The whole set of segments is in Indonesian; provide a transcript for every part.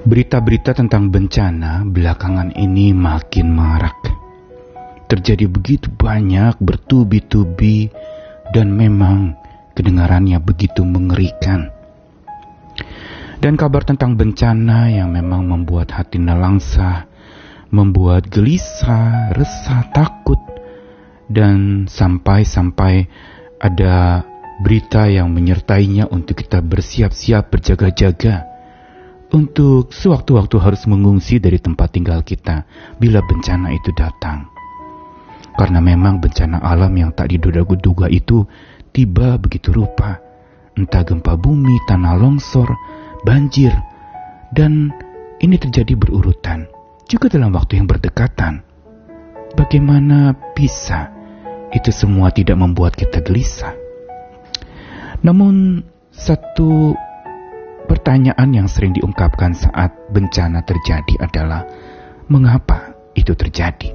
Berita-berita tentang bencana belakangan ini makin marak. Terjadi begitu banyak bertubi-tubi dan memang kedengarannya begitu mengerikan. Dan kabar tentang bencana yang memang membuat hati nelangsa, membuat gelisah, resah, takut, dan sampai-sampai ada berita yang menyertainya untuk kita bersiap-siap berjaga-jaga untuk sewaktu-waktu harus mengungsi dari tempat tinggal kita bila bencana itu datang. Karena memang bencana alam yang tak diduga-duga itu tiba begitu rupa, entah gempa bumi, tanah longsor, banjir, dan ini terjadi berurutan, juga dalam waktu yang berdekatan. Bagaimana bisa itu semua tidak membuat kita gelisah? Namun, satu pertanyaan yang sering diungkapkan saat bencana terjadi adalah, "Mengapa itu terjadi?"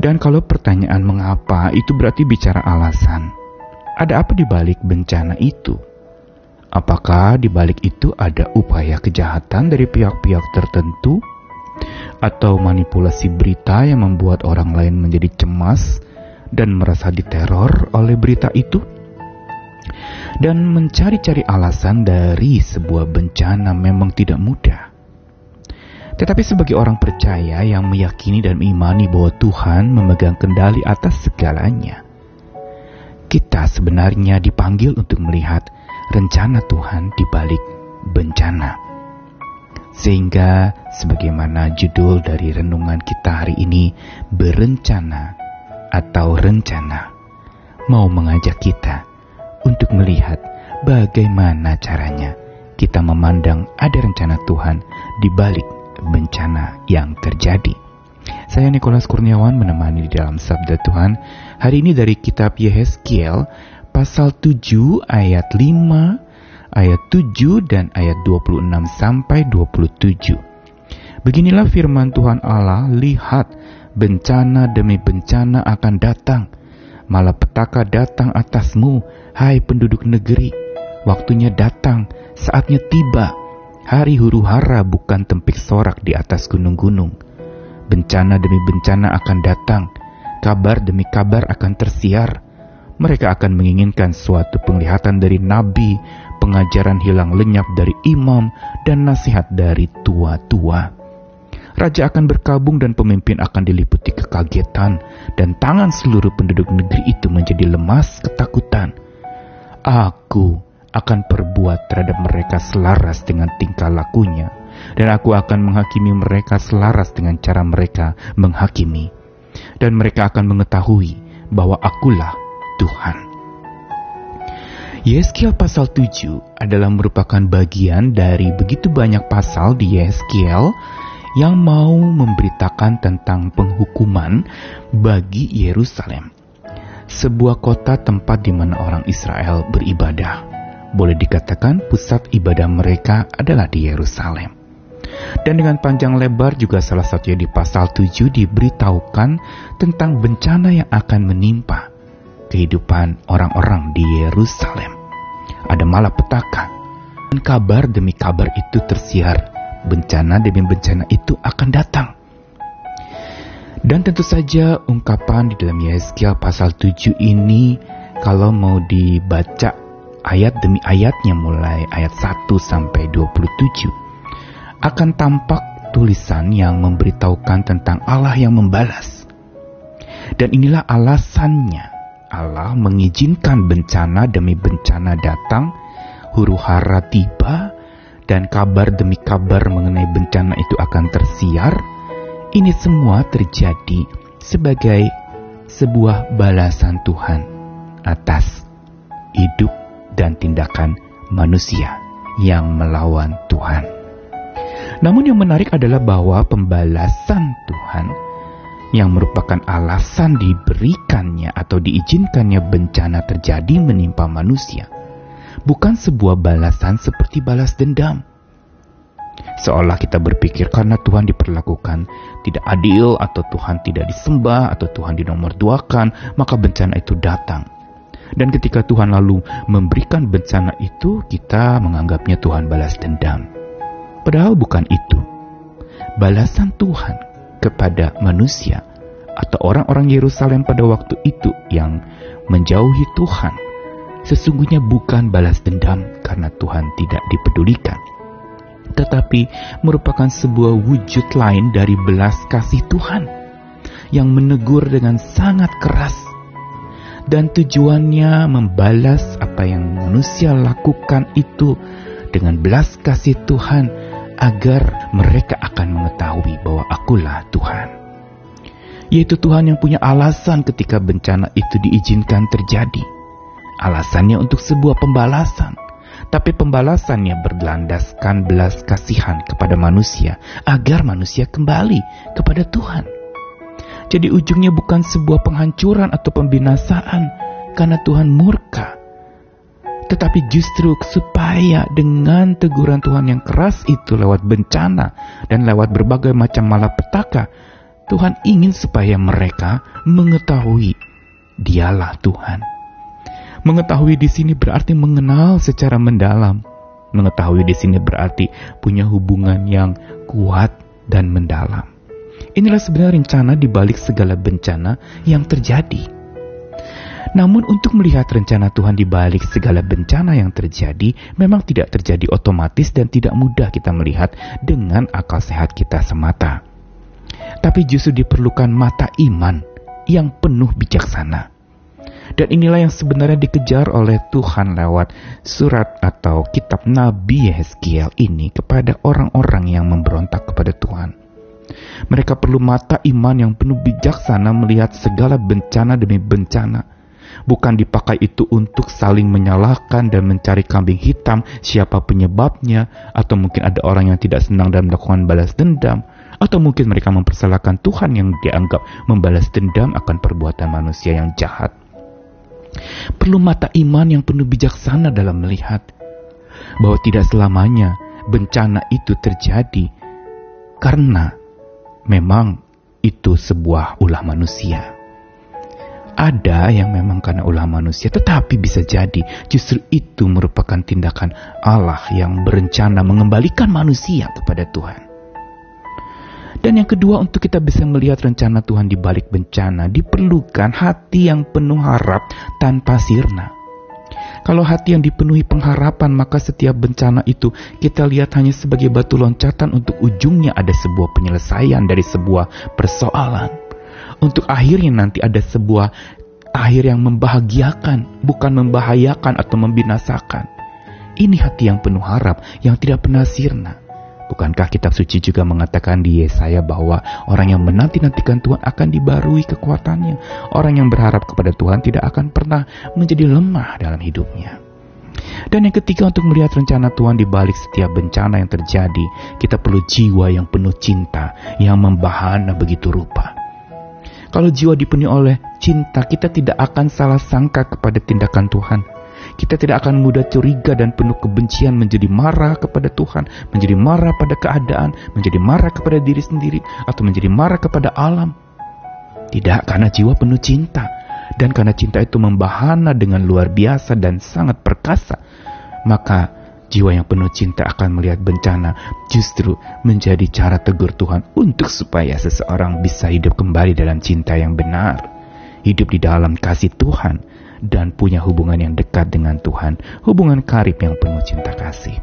Dan kalau pertanyaan "mengapa" itu berarti bicara alasan, ada apa di balik bencana itu? Apakah di balik itu ada upaya kejahatan dari pihak-pihak tertentu, atau manipulasi berita yang membuat orang lain menjadi cemas dan merasa diteror oleh berita itu? Dan mencari-cari alasan dari sebuah bencana memang tidak mudah. Tetapi sebagai orang percaya yang meyakini dan mengimani bahwa Tuhan memegang kendali atas segalanya, kita sebenarnya dipanggil untuk melihat rencana Tuhan di balik bencana. Sehingga sebagaimana judul dari renungan kita hari ini berencana atau rencana mau mengajak kita untuk melihat bagaimana caranya kita memandang ada rencana Tuhan di balik bencana yang terjadi. Saya Nikolas Kurniawan menemani di dalam Sabda Tuhan hari ini dari kitab Yehezkiel pasal 7 ayat 5, ayat 7 dan ayat 26 sampai 27. Beginilah firman Tuhan Allah, lihat bencana demi bencana akan datang. Malapetaka datang atasmu, hai penduduk negeri. Waktunya datang, saatnya tiba. Hari huru hara bukan tempik sorak di atas gunung-gunung. Bencana demi bencana akan datang, kabar demi kabar akan tersiar mereka akan menginginkan suatu penglihatan dari nabi, pengajaran hilang lenyap dari imam, dan nasihat dari tua-tua. Raja akan berkabung dan pemimpin akan diliputi kekagetan, dan tangan seluruh penduduk negeri itu menjadi lemas ketakutan. Aku akan perbuat terhadap mereka selaras dengan tingkah lakunya, dan aku akan menghakimi mereka selaras dengan cara mereka menghakimi. Dan mereka akan mengetahui bahwa akulah Tuhan. Yeskiel pasal 7 adalah merupakan bagian dari begitu banyak pasal di Yeskiel yang mau memberitakan tentang penghukuman bagi Yerusalem. Sebuah kota tempat di mana orang Israel beribadah. Boleh dikatakan pusat ibadah mereka adalah di Yerusalem. Dan dengan panjang lebar juga salah satunya di pasal 7 diberitahukan tentang bencana yang akan menimpa kehidupan orang-orang di Yerusalem. Ada malapetaka, dan kabar demi kabar itu tersiar. Bencana demi bencana itu akan datang. Dan tentu saja ungkapan di dalam Yeskiel pasal 7 ini kalau mau dibaca ayat demi ayatnya mulai ayat 1 sampai 27 akan tampak tulisan yang memberitahukan tentang Allah yang membalas. Dan inilah alasannya Allah mengizinkan bencana demi bencana datang, huru hara tiba, dan kabar demi kabar mengenai bencana itu akan tersiar, ini semua terjadi sebagai sebuah balasan Tuhan atas hidup dan tindakan manusia yang melawan Tuhan. Namun yang menarik adalah bahwa pembalasan Tuhan yang merupakan alasan diberikannya atau diizinkannya bencana terjadi menimpa manusia, bukan sebuah balasan seperti balas dendam. Seolah kita berpikir karena Tuhan diperlakukan tidak adil atau Tuhan tidak disembah atau Tuhan dinomorduakan, maka bencana itu datang. Dan ketika Tuhan lalu memberikan bencana itu, kita menganggapnya Tuhan balas dendam. Padahal bukan itu. Balasan Tuhan kepada manusia atau orang-orang Yerusalem pada waktu itu yang menjauhi Tuhan sesungguhnya bukan balas dendam karena Tuhan tidak dipedulikan, tetapi merupakan sebuah wujud lain dari belas kasih Tuhan yang menegur dengan sangat keras dan tujuannya membalas apa yang manusia lakukan itu dengan belas kasih Tuhan agar mereka akan mengetahui bahwa akulah Tuhan. Yaitu Tuhan yang punya alasan ketika bencana itu diizinkan terjadi. Alasannya untuk sebuah pembalasan. Tapi pembalasannya berlandaskan belas kasihan kepada manusia agar manusia kembali kepada Tuhan. Jadi ujungnya bukan sebuah penghancuran atau pembinasaan karena Tuhan murka. Tetapi justru supaya dengan teguran Tuhan yang keras itu lewat bencana dan lewat berbagai macam malapetaka, Tuhan ingin supaya mereka mengetahui dialah Tuhan. Mengetahui di sini berarti mengenal secara mendalam. Mengetahui di sini berarti punya hubungan yang kuat dan mendalam. Inilah sebenarnya rencana di balik segala bencana yang terjadi. Namun untuk melihat rencana Tuhan di balik segala bencana yang terjadi memang tidak terjadi otomatis dan tidak mudah kita melihat dengan akal sehat kita semata. Tapi justru diperlukan mata iman yang penuh bijaksana. Dan inilah yang sebenarnya dikejar oleh Tuhan lewat surat atau kitab Nabi Yeskiel ini kepada orang-orang yang memberontak kepada Tuhan. Mereka perlu mata iman yang penuh bijaksana melihat segala bencana demi bencana. Bukan dipakai itu untuk saling menyalahkan dan mencari kambing hitam siapa penyebabnya, atau mungkin ada orang yang tidak senang dan melakukan balas dendam, atau mungkin mereka mempersalahkan Tuhan yang dianggap membalas dendam akan perbuatan manusia yang jahat. Perlu mata iman yang penuh bijaksana dalam melihat bahwa tidak selamanya bencana itu terjadi karena memang itu sebuah ulah manusia. Ada yang memang karena ulah manusia, tetapi bisa jadi justru itu merupakan tindakan Allah yang berencana mengembalikan manusia kepada Tuhan. Dan yang kedua, untuk kita bisa melihat rencana Tuhan di balik bencana, diperlukan hati yang penuh harap tanpa sirna. Kalau hati yang dipenuhi pengharapan, maka setiap bencana itu kita lihat hanya sebagai batu loncatan untuk ujungnya ada sebuah penyelesaian dari sebuah persoalan. Untuk akhirnya nanti ada sebuah akhir yang membahagiakan, bukan membahayakan atau membinasakan. Ini hati yang penuh harap, yang tidak pernah sirna. Bukankah kitab suci juga mengatakan di Yesaya bahwa orang yang menanti-nantikan Tuhan akan dibarui kekuatannya. Orang yang berharap kepada Tuhan tidak akan pernah menjadi lemah dalam hidupnya. Dan yang ketiga untuk melihat rencana Tuhan di balik setiap bencana yang terjadi, kita perlu jiwa yang penuh cinta, yang membahana begitu rupa. Kalau jiwa dipenuhi oleh cinta, kita tidak akan salah sangka kepada tindakan Tuhan kita tidak akan mudah curiga dan penuh kebencian menjadi marah kepada Tuhan, menjadi marah pada keadaan, menjadi marah kepada diri sendiri, atau menjadi marah kepada alam. Tidak karena jiwa penuh cinta, dan karena cinta itu membahana dengan luar biasa dan sangat perkasa, maka jiwa yang penuh cinta akan melihat bencana justru menjadi cara tegur Tuhan untuk supaya seseorang bisa hidup kembali dalam cinta yang benar, hidup di dalam kasih Tuhan, dan punya hubungan yang dekat dengan Tuhan, hubungan karib yang penuh cinta kasih.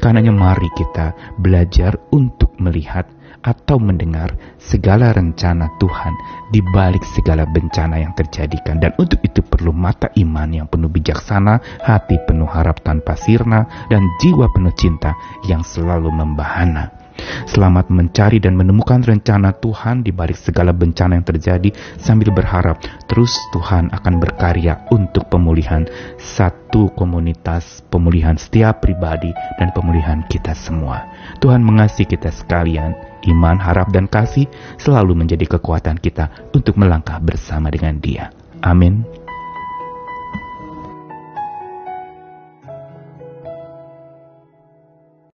Karenanya mari kita belajar untuk melihat atau mendengar segala rencana Tuhan di balik segala bencana yang terjadikan dan untuk itu perlu mata iman yang penuh bijaksana, hati penuh harap tanpa sirna dan jiwa penuh cinta yang selalu membahana. Selamat mencari dan menemukan rencana Tuhan di balik segala bencana yang terjadi sambil berharap terus Tuhan akan berkarya untuk pemulihan satu komunitas, pemulihan setiap pribadi dan pemulihan kita semua. Tuhan mengasihi kita sekalian. Iman, harap, dan kasih selalu menjadi kekuatan kita untuk melangkah bersama dengan Dia. Amin.